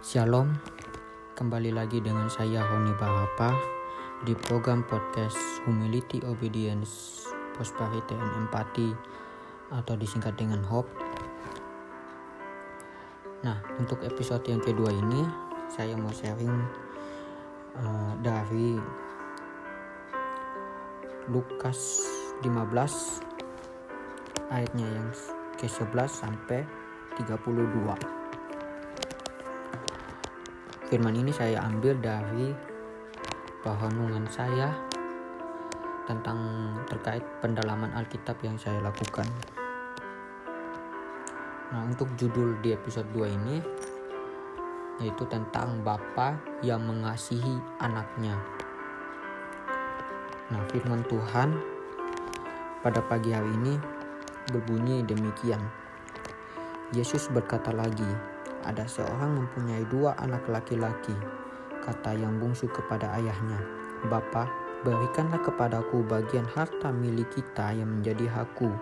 Shalom, kembali lagi dengan saya Honi Barapa di program podcast Humility, Obedience, Prosperity, and Empathy atau disingkat dengan HOPE. Nah, untuk episode yang kedua ini saya mau sharing uh, dari Lukas 15 ayatnya yang ke-11 sampai 32. Firman ini saya ambil dari perenungan saya tentang terkait pendalaman Alkitab yang saya lakukan. Nah, untuk judul di episode 2 ini yaitu tentang Bapa yang mengasihi anaknya. Nah, firman Tuhan pada pagi hari ini berbunyi demikian. Yesus berkata lagi, ada seorang mempunyai dua anak laki-laki. Kata yang bungsu kepada ayahnya, Bapa, berikanlah kepadaku bagian harta milik kita yang menjadi hakku.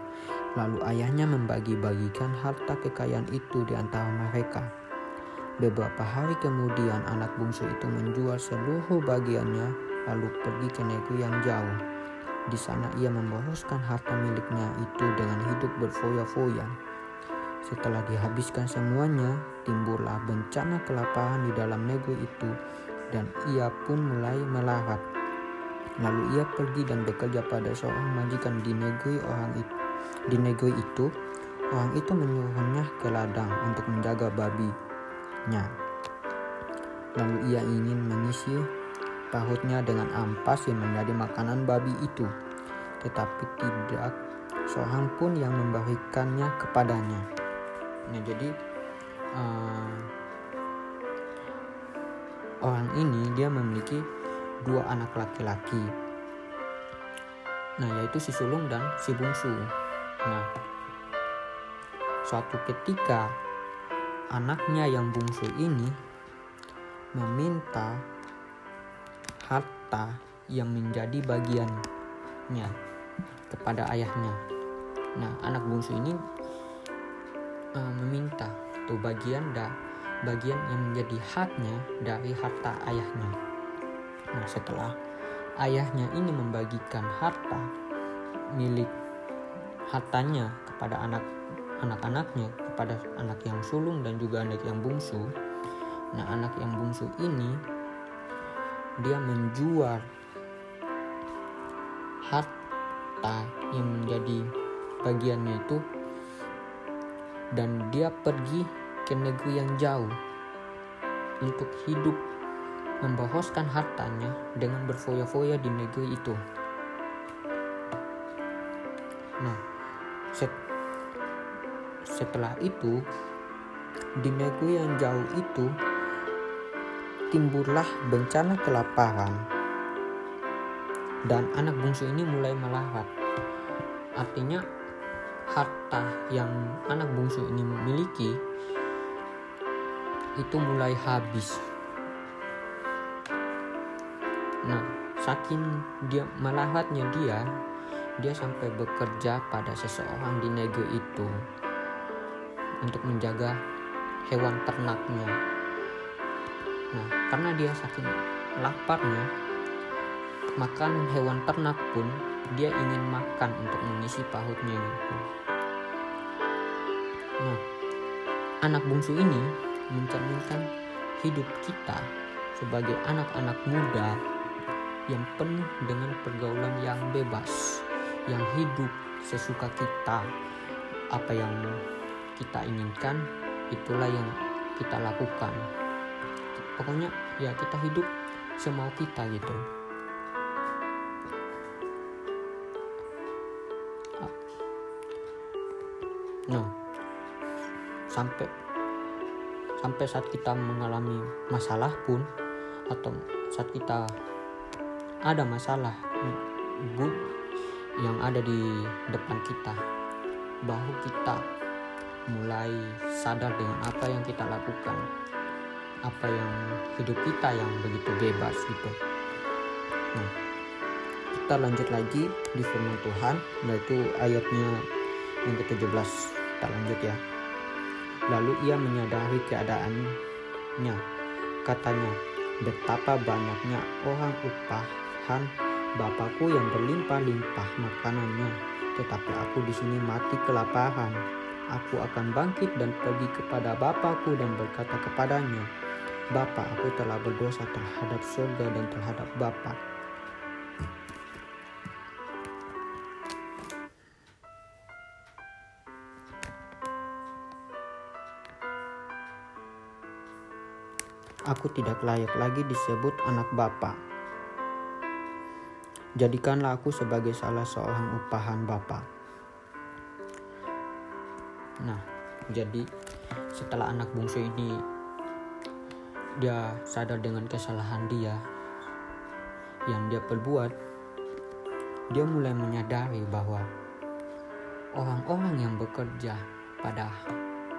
Lalu ayahnya membagi-bagikan harta kekayaan itu di antara mereka. Beberapa hari kemudian anak bungsu itu menjual seluruh bagiannya lalu pergi ke negeri yang jauh. Di sana ia memboroskan harta miliknya itu dengan hidup berfoya-foya. Setelah dihabiskan semuanya, timbullah bencana kelaparan di dalam negeri itu dan ia pun mulai melarat. Lalu ia pergi dan bekerja pada seorang majikan di negeri orang itu. Di negeri itu, orang itu menyuruhnya ke ladang untuk menjaga babinya. Lalu ia ingin mengisi perutnya dengan ampas yang menjadi makanan babi itu. Tetapi tidak seorang pun yang memberikannya kepadanya. Nah jadi uh, orang ini dia memiliki dua anak laki-laki. Nah yaitu si sulung dan si bungsu. Nah suatu ketika anaknya yang bungsu ini meminta harta yang menjadi bagiannya kepada ayahnya. Nah, anak bungsu ini uh, meminta tuh bagian da bagian yang menjadi haknya dari harta ayahnya. Nah, setelah ayahnya ini membagikan harta milik hartanya kepada anak anak-anaknya, kepada anak yang sulung dan juga anak yang bungsu. Nah, anak yang bungsu ini dia menjual harta yang menjadi bagiannya itu dan dia pergi ke negeri yang jauh untuk hidup membahoskan hartanya dengan berfoya-foya di negeri itu. Nah, set, setelah itu di negeri yang jauh itu timbullah bencana kelaparan dan anak bungsu ini mulai melarat. Artinya harta yang anak bungsu ini miliki itu mulai habis. Nah, saking dia melahatnya dia, dia sampai bekerja pada seseorang di negeri itu untuk menjaga hewan ternaknya. Nah, karena dia saking laparnya, makanan hewan ternak pun dia ingin makan untuk mengisi pautnya gitu. Nah, anak bungsu ini mencerminkan hidup kita sebagai anak-anak muda yang penuh dengan pergaulan yang bebas, yang hidup sesuka kita. Apa yang kita inginkan, itulah yang kita lakukan. Pokoknya ya kita hidup semau kita gitu. Nah, sampai sampai saat kita mengalami masalah pun atau saat kita ada masalah bu yang ada di depan kita baru kita mulai sadar dengan apa yang kita lakukan apa yang hidup kita yang begitu bebas gitu. Nah kita lanjut lagi di firman Tuhan yaitu ayatnya yang ke-17 kita lanjut ya lalu ia menyadari keadaan ayahnya. Katanya, betapa banyaknya orang upahan Bapakku yang berlimpah-limpah makanannya, tetapi aku di sini mati kelaparan. Aku akan bangkit dan pergi kepada Bapakku dan berkata kepadanya, Bapa, aku telah berdosa terhadap surga dan terhadap Bapa. Aku tidak layak lagi disebut anak Bapa. Jadikanlah aku sebagai salah seorang upahan Bapa. Nah, jadi setelah anak bungsu ini dia sadar dengan kesalahan dia yang dia perbuat, dia mulai menyadari bahwa orang-orang yang bekerja pada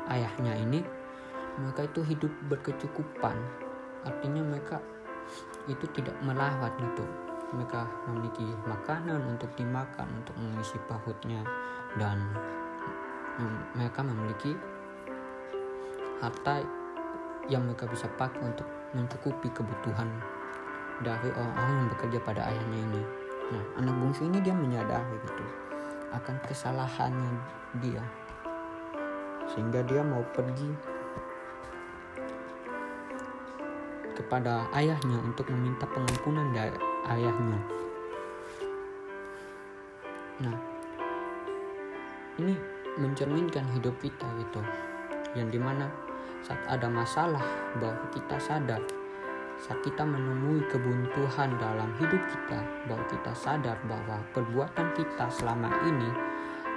ayahnya ini mereka itu hidup berkecukupan. Artinya mereka itu tidak melawat gitu. Mereka memiliki makanan untuk dimakan untuk mengisi perutnya dan mereka memiliki harta yang mereka bisa pakai untuk mencukupi kebutuhan dari orang-orang yang bekerja pada ayahnya ini. Nah, anak bungsu ini dia menyadari gitu akan kesalahannya dia, sehingga dia mau pergi kepada ayahnya untuk meminta pengampunan dari ayahnya. Nah, ini mencerminkan hidup kita gitu, yang di mana saat ada masalah bahwa kita sadar saat kita menemui kebuntuan dalam hidup kita bahwa kita sadar bahwa perbuatan kita selama ini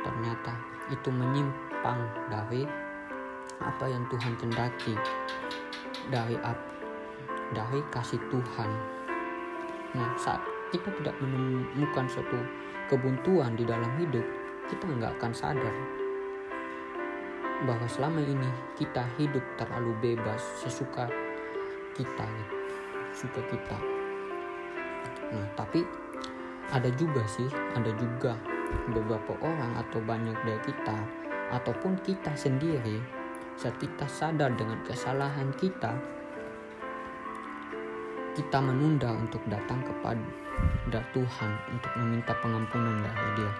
ternyata itu menyimpang dari apa yang Tuhan kendaki dari dari kasih Tuhan. Nah saat kita tidak menemukan suatu kebuntuan di dalam hidup kita nggak akan sadar bahwa selama ini kita hidup terlalu bebas sesuka kita suka kita. Nah tapi ada juga sih ada juga beberapa orang atau banyak dari kita ataupun kita sendiri saat kita sadar dengan kesalahan kita kita menunda untuk datang kepada Tuhan untuk meminta pengampunan dari dia.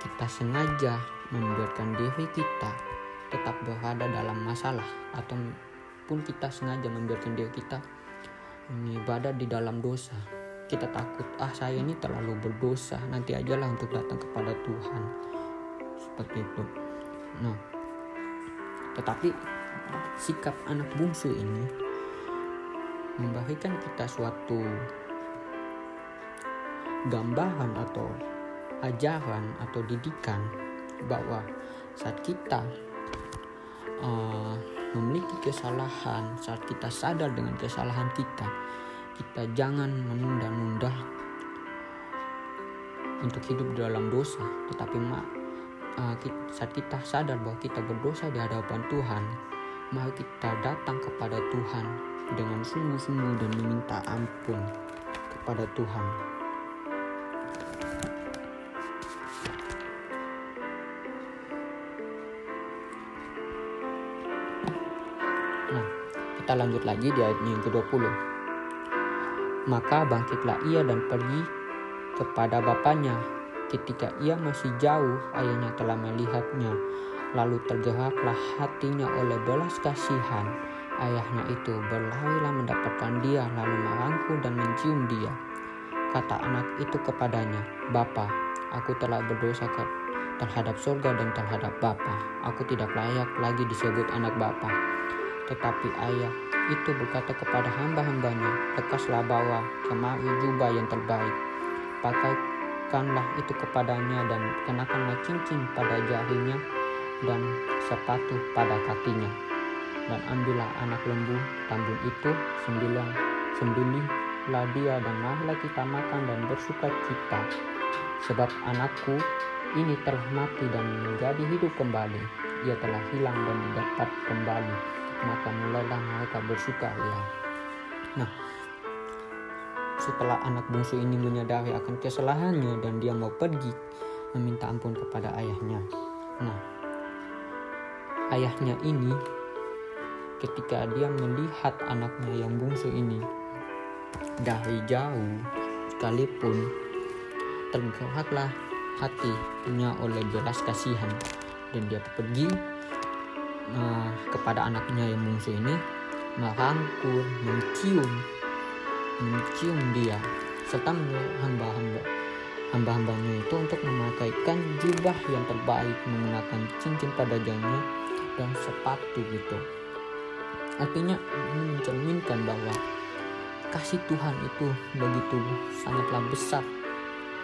Kita sengaja membiarkan diri kita tetap berada dalam masalah ataupun kita sengaja membiarkan diri kita ini berada di dalam dosa. Kita takut ah saya ini terlalu berdosa nanti ajalah untuk datang kepada Tuhan. Seperti itu. Nah tetapi sikap anak bungsu ini memberikan kita suatu gambaran atau ajaran atau didikan bahwa saat kita uh, memiliki kesalahan saat kita sadar dengan kesalahan kita kita jangan menunda-nunda untuk hidup dalam dosa. Tetapi mak uh, saat kita sadar bahwa kita berdosa di hadapan Tuhan mari kita datang kepada Tuhan dengan sungguh-sungguh dan meminta ampun kepada Tuhan. Kita lanjut lagi di ayat yang ke-20. Maka bangkitlah ia dan pergi kepada bapaknya. Ketika ia masih jauh, ayahnya telah melihatnya. Lalu tergeraklah hatinya oleh belas kasihan. Ayahnya itu berlarilah mendapatkan dia, lalu merangkul dan mencium dia. Kata anak itu kepadanya, Bapa, aku telah berdosa ke terhadap surga dan terhadap Bapa. Aku tidak layak lagi disebut anak Bapa tetapi ayah itu berkata kepada hamba-hambanya, lekaslah bawa kemari jubah yang terbaik. Pakaikanlah itu kepadanya dan kenakanlah cincin pada jarinya dan sepatu pada kakinya. Dan ambillah anak lembu tambun itu sembilan sembelihlah dia dan marilah kita makan dan bersuka cita. Sebab anakku ini telah mati dan menjadi hidup kembali. Ia telah hilang dan didapat kembali maka mulailah mereka bersuka ya. Nah, setelah anak bungsu ini menyadari akan kesalahannya dan dia mau pergi meminta ampun kepada ayahnya. Nah, ayahnya ini ketika dia melihat anaknya yang bungsu ini. Dari jauh sekalipun tergeraklah hatinya oleh belas kasihan. Dan dia pergi uh, kepada anaknya yang bungsu ini merangkul, mencium, mencium dia serta hamba-hamba. Hamba-hambanya itu untuk memakaikan jubah yang terbaik menggunakan cincin pada jangnya dan sepatu gitu artinya ini mencerminkan bahwa kasih Tuhan itu begitu sangatlah besar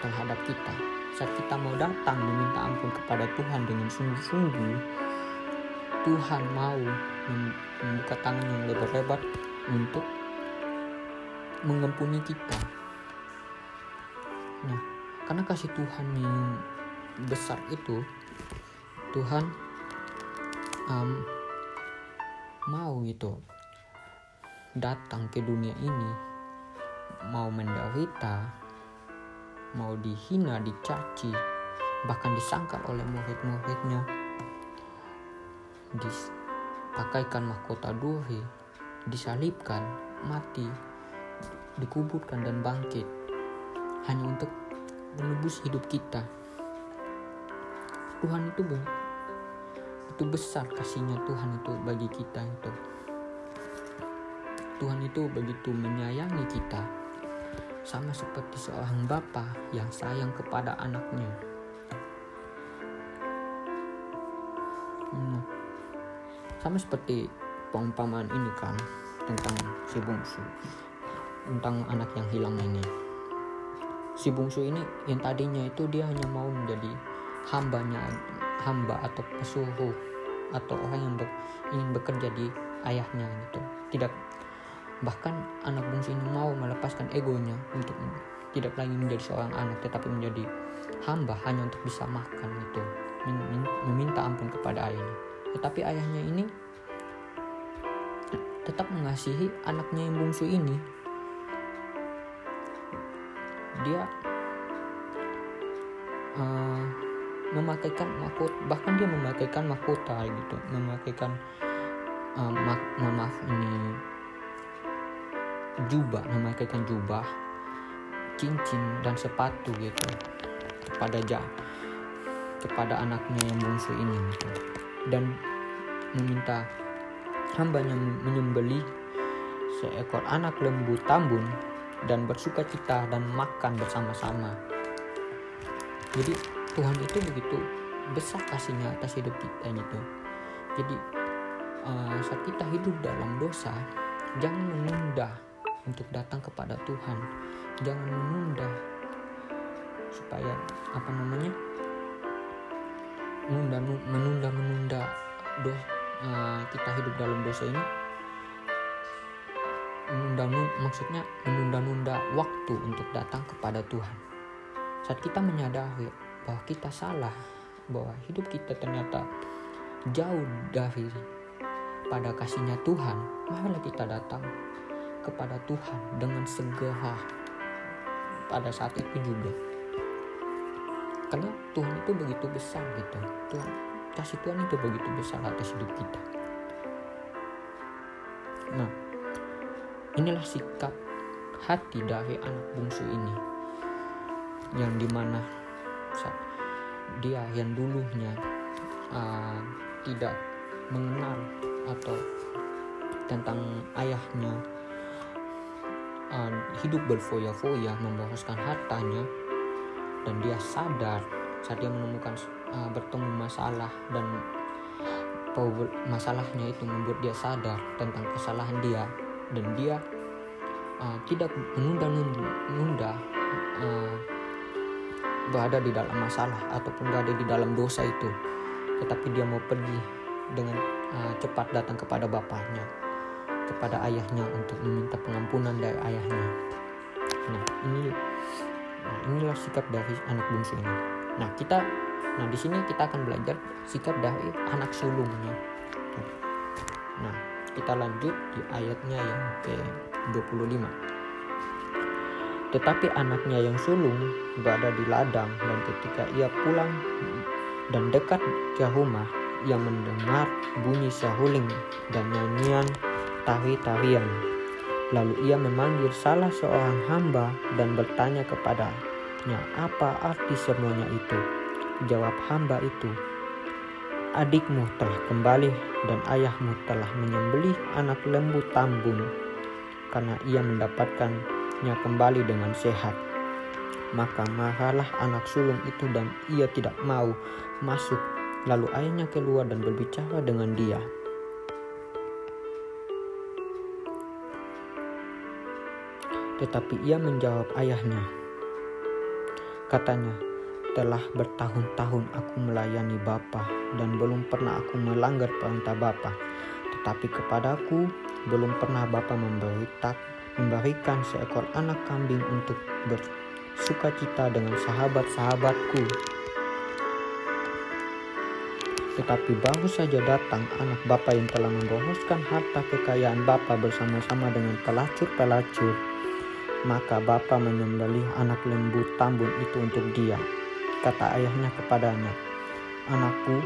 terhadap kita. Saat kita mau datang meminta ampun kepada Tuhan dengan sungguh-sungguh Tuhan mau membuka tangan yang lebar-lebar untuk mengampuni kita. Nah karena kasih Tuhan yang besar itu Tuhan um, mau gitu datang ke dunia ini mau menderita mau dihina dicaci bahkan disangkal oleh murid-muridnya. Dipakaikan mahkota duri disalibkan mati dikuburkan dan bangkit hanya untuk menebus hidup kita. Tuhan itu itu besar kasihnya Tuhan itu bagi kita itu. Tuhan itu begitu menyayangi kita sama seperti seorang bapa yang sayang kepada anaknya. Hmm. sama seperti perumpamaan ini kan tentang si bungsu tentang anak yang hilang ini. Si bungsu ini yang tadinya itu dia hanya mau menjadi hambanya hamba atau pesuruh atau orang yang ber, ingin bekerja di ayahnya gitu. Tidak bahkan anak bungsu ini mau melepaskan egonya untuk tidak lagi menjadi seorang anak tetapi menjadi hamba hanya untuk bisa makan itu meminta ampun kepada ayahnya. Tetapi ayahnya ini tetap mengasihi anaknya yang bungsu ini. Dia uh, memakaikan mahkota bahkan dia memakaikan mahkota gitu memakaikan uh, mak maaf ini jubah memakaikan jubah cincin dan sepatu gitu kepada ja kepada anaknya yang bungsu ini gitu. dan meminta hambanya menyembeli seekor anak lembu tambun dan bersuka cita dan makan bersama-sama jadi Tuhan itu begitu besar kasihnya atas hidup kita gitu. Jadi uh, saat kita hidup dalam dosa jangan menunda untuk datang kepada Tuhan. Jangan menunda supaya apa namanya menunda menunda menunda dos, uh, kita hidup dalam dosa ini. Menunda maksudnya menunda-nunda waktu untuk datang kepada Tuhan. Saat kita menyadari bahwa kita salah bahwa hidup kita ternyata jauh dari pada kasihnya Tuhan marilah kita datang kepada Tuhan dengan segera pada saat itu juga. Karena Tuhan itu begitu besar gitu. Tuhan kasih Tuhan itu begitu besar atas hidup kita. Nah inilah sikap hati dari anak bungsu ini yang di mana dia yang dulunya uh, tidak mengenal atau tentang ayahnya uh, hidup berfoya-foya memboroskan hartanya dan dia sadar saat dia menemukan uh, bertemu masalah dan masalahnya itu membuat dia sadar tentang kesalahan dia. Dan dia uh, tidak menunda-nunda uh, berada di dalam masalah ataupun berada di dalam dosa itu tetapi dia mau pergi dengan uh, cepat datang kepada bapaknya kepada ayahnya untuk meminta pengampunan dari ayahnya. Nah ini nah, inilah sikap dari anak bungsu ini. Nah kita nah di sini kita akan belajar sikap dari anak sulungnya. Nah kita lanjut di ayatnya yang ke 25 tetapi anaknya yang sulung berada di ladang dan ketika ia pulang dan dekat ke rumah, ia mendengar bunyi sahuling dan nyanyian tari-tarian. Lalu ia memanggil salah seorang hamba dan bertanya kepadanya, apa arti semuanya itu? Jawab hamba itu, adikmu telah kembali dan ayahmu telah menyembelih anak lembu tambun karena ia mendapatkannya kembali dengan sehat. Maka marahlah anak sulung itu dan ia tidak mau masuk. Lalu ayahnya keluar dan berbicara dengan dia. Tetapi ia menjawab ayahnya. Katanya, telah bertahun-tahun aku melayani Bapa dan belum pernah aku melanggar perintah Bapa. Tetapi kepadaku belum pernah Bapa memberita, memberikan seekor anak kambing untuk bersuka cita dengan sahabat-sahabatku. Tetapi baru saja datang anak Bapa yang telah memboroskan harta kekayaan Bapa bersama-sama dengan pelacur-pelacur maka bapa menyembelih anak lembu tambun itu untuk dia. Kata ayahnya kepadanya, Anakku,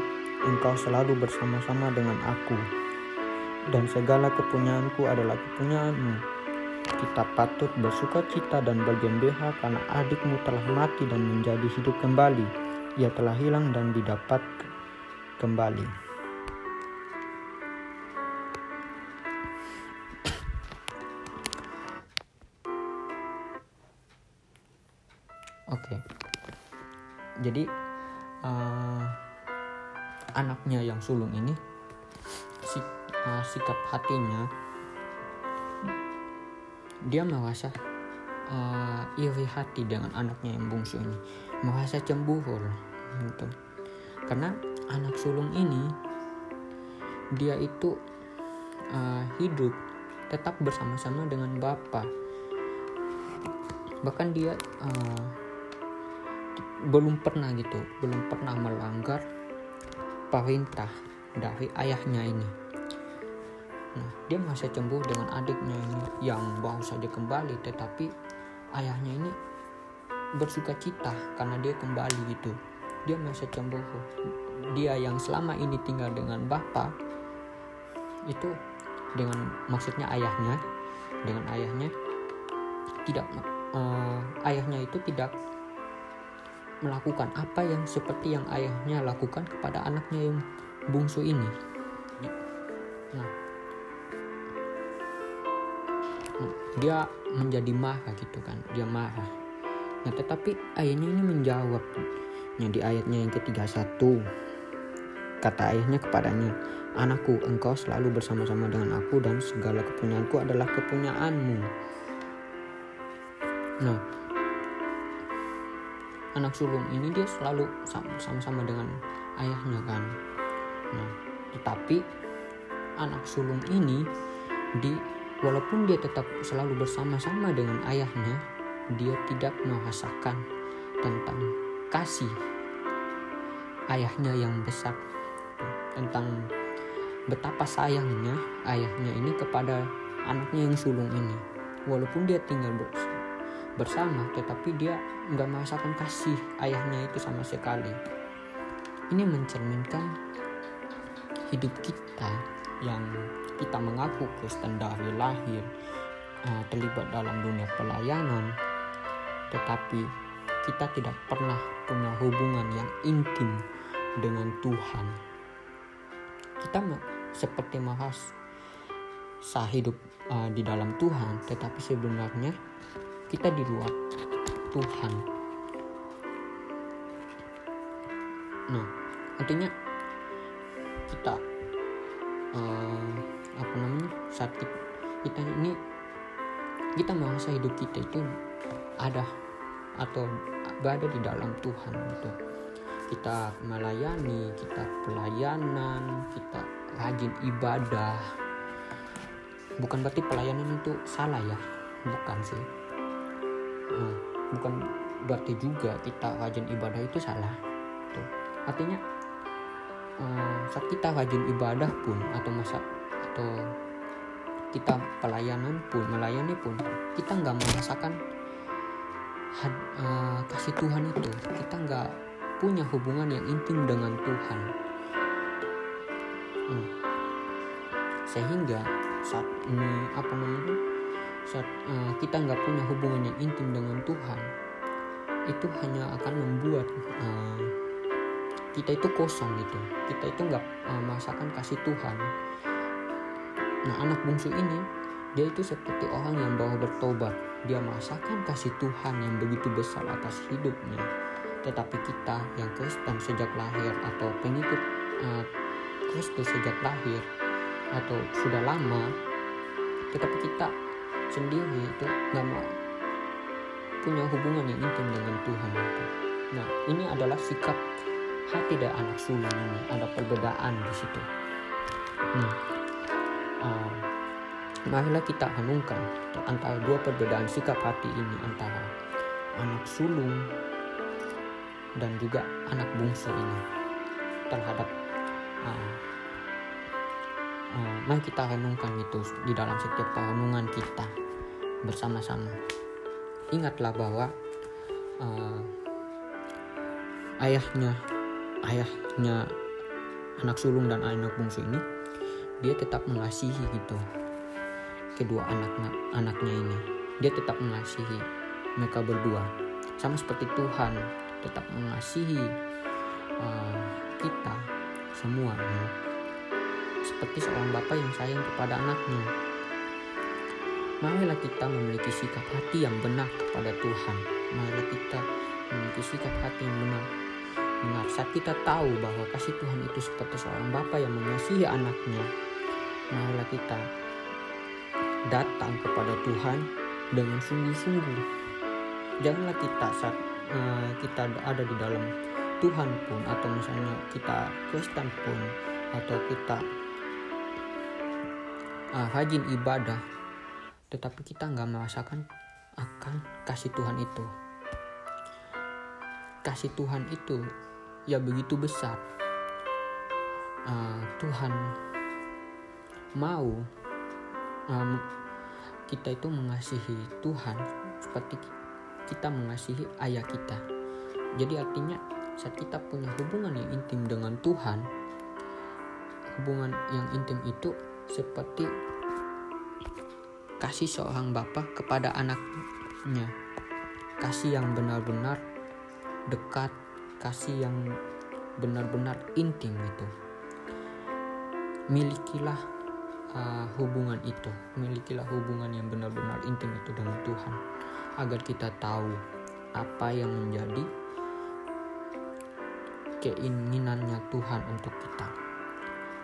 engkau selalu bersama-sama dengan aku, dan segala kepunyaanku adalah kepunyaanmu. Kita patut bersuka cita dan bergembira karena adikmu telah mati dan menjadi hidup kembali. Ia telah hilang dan didapat kembali. Oke. Okay. Jadi uh, anaknya yang sulung ini si, uh, sikap hatinya dia merasa uh, iri hati dengan anaknya yang bungsu ini, merasa cemburu gitu. Karena anak sulung ini dia itu uh, hidup tetap bersama-sama dengan bapak. Bahkan dia uh, belum pernah gitu belum pernah melanggar perintah dari ayahnya ini nah dia masih cemburu dengan adiknya ini yang baru saja kembali tetapi ayahnya ini bersuka cita karena dia kembali gitu. Dia masih cemburu. Dia yang selama ini tinggal dengan bapak itu dengan maksudnya ayahnya dengan ayahnya tidak uh, ayahnya itu tidak melakukan apa yang seperti yang ayahnya lakukan kepada anaknya yang bungsu ini. Nah, dia menjadi marah gitu kan, dia marah. Nah, tetapi ayahnya ini menjawab. Nah, di ayatnya yang ketiga satu, kata ayahnya kepadanya, Anakku, engkau selalu bersama-sama dengan aku dan segala kepunyaanku adalah kepunyaanmu. Nah, anak sulung ini dia selalu sama-sama dengan ayahnya kan nah tetapi anak sulung ini di walaupun dia tetap selalu bersama-sama dengan ayahnya dia tidak merasakan tentang kasih ayahnya yang besar. Tentang betapa sayangnya ayahnya ini kepada anaknya yang sulung ini. Walaupun dia tinggal bersama tetapi dia nggak merasakan kasih ayahnya itu sama sekali. Ini mencerminkan hidup kita yang kita mengaku Kristen dari lahir uh, terlibat dalam dunia pelayanan tetapi kita tidak pernah punya hubungan yang intim dengan Tuhan kita seperti merasa hidup uh, di dalam Tuhan tetapi sebenarnya kita di luar Tuhan. Nah, artinya kita uh, apa namanya saat kita, ini kita merasa hidup kita itu ada atau berada di dalam Tuhan gitu. Kita melayani, kita pelayanan, kita rajin ibadah. Bukan berarti pelayanan itu salah ya, bukan sih nah, bukan berarti juga kita rajin ibadah itu salah tuh artinya uh, saat kita rajin ibadah pun atau masa atau kita pelayanan pun melayani pun kita nggak merasakan had, uh, kasih Tuhan itu. Kita nggak punya hubungan yang intim dengan Tuhan. Nah, sehingga saat ini apa namanya saat uh, kita nggak punya hubungan yang intim dengan Tuhan itu hanya akan membuat uh, kita itu kosong gitu. Kita itu nggak uh, merasakan kasih Tuhan. Nah anak bungsu ini dia itu seperti orang yang baru bertobat. Dia merasakan kasih Tuhan yang begitu besar atas hidupnya. Tetapi kita yang Kristen sejak lahir atau pengikut uh, Kristus sejak lahir atau sudah lama tetapi kita sendiri itu nggak mau punya hubungan yang intim dengan Tuhan itu. Nah ini adalah sikap hati dari anak sulung ini ada perbedaan di situ. Nah, uh, marilah kita renungkan antara dua perbedaan sikap hati ini antara anak sulung dan juga anak bungsu ini terhadap uh, uh, mari kita renungkan itu di dalam setiap perenungan kita bersama-sama ingatlah bahwa uh, ayahnya ayahnya anak sulung dan anak bungsu ini dia tetap mengasihi gitu kedua anaknya anaknya ini. Dia tetap mengasihi mereka berdua. Sama seperti Tuhan tetap mengasihi uh, kita semuanya seperti seorang bapak yang sayang kepada anaknya. Marilah kita memiliki sikap hati yang benar kepada Tuhan. Marilah kita memiliki sikap hati yang benar benar saat kita tahu bahwa kasih Tuhan itu seperti seorang bapak yang mengasihi anaknya marilah kita datang kepada Tuhan dengan sungguh-sungguh. Janganlah kita saat uh, kita ada di dalam Tuhan pun atau misalnya kita Kristen pun atau kita uh, rajin ibadah tetapi kita nggak merasakan akan kasih Tuhan itu. Kasih Tuhan itu ya begitu besar. Uh, Tuhan mau um, kita itu mengasihi Tuhan seperti kita mengasihi ayah kita. Jadi artinya saat kita punya hubungan yang intim dengan Tuhan hubungan yang intim itu seperti kasih seorang bapak kepada anaknya. Kasih yang benar-benar dekat kasih yang benar-benar intim itu. Milikilah uh, hubungan itu. Milikilah hubungan yang benar-benar intim itu dengan Tuhan. Agar kita tahu apa yang menjadi keinginannya Tuhan untuk kita.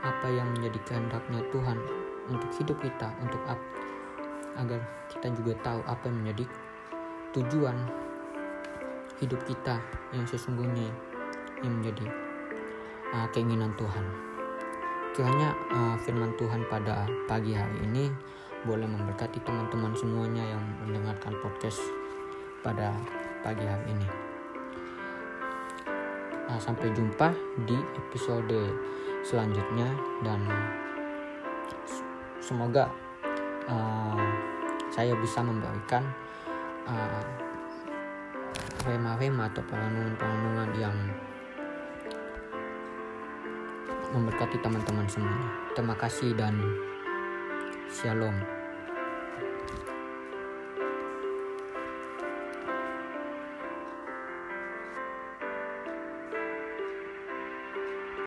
Apa yang menjadi kehendaknya Tuhan untuk hidup kita untuk agar kita juga tahu apa yang menjadi tujuan hidup kita yang sesungguhnya yang menjadi uh, keinginan Tuhan. Kiranya uh, firman Tuhan pada pagi hari ini boleh memberkati teman-teman semuanya yang mendengarkan podcast pada pagi hari ini. Uh, sampai jumpa di episode selanjutnya dan semoga uh, saya bisa memberikan uh, rema-rema atau perenungan-perenungan yang memberkati teman-teman semuanya. Terima kasih dan shalom.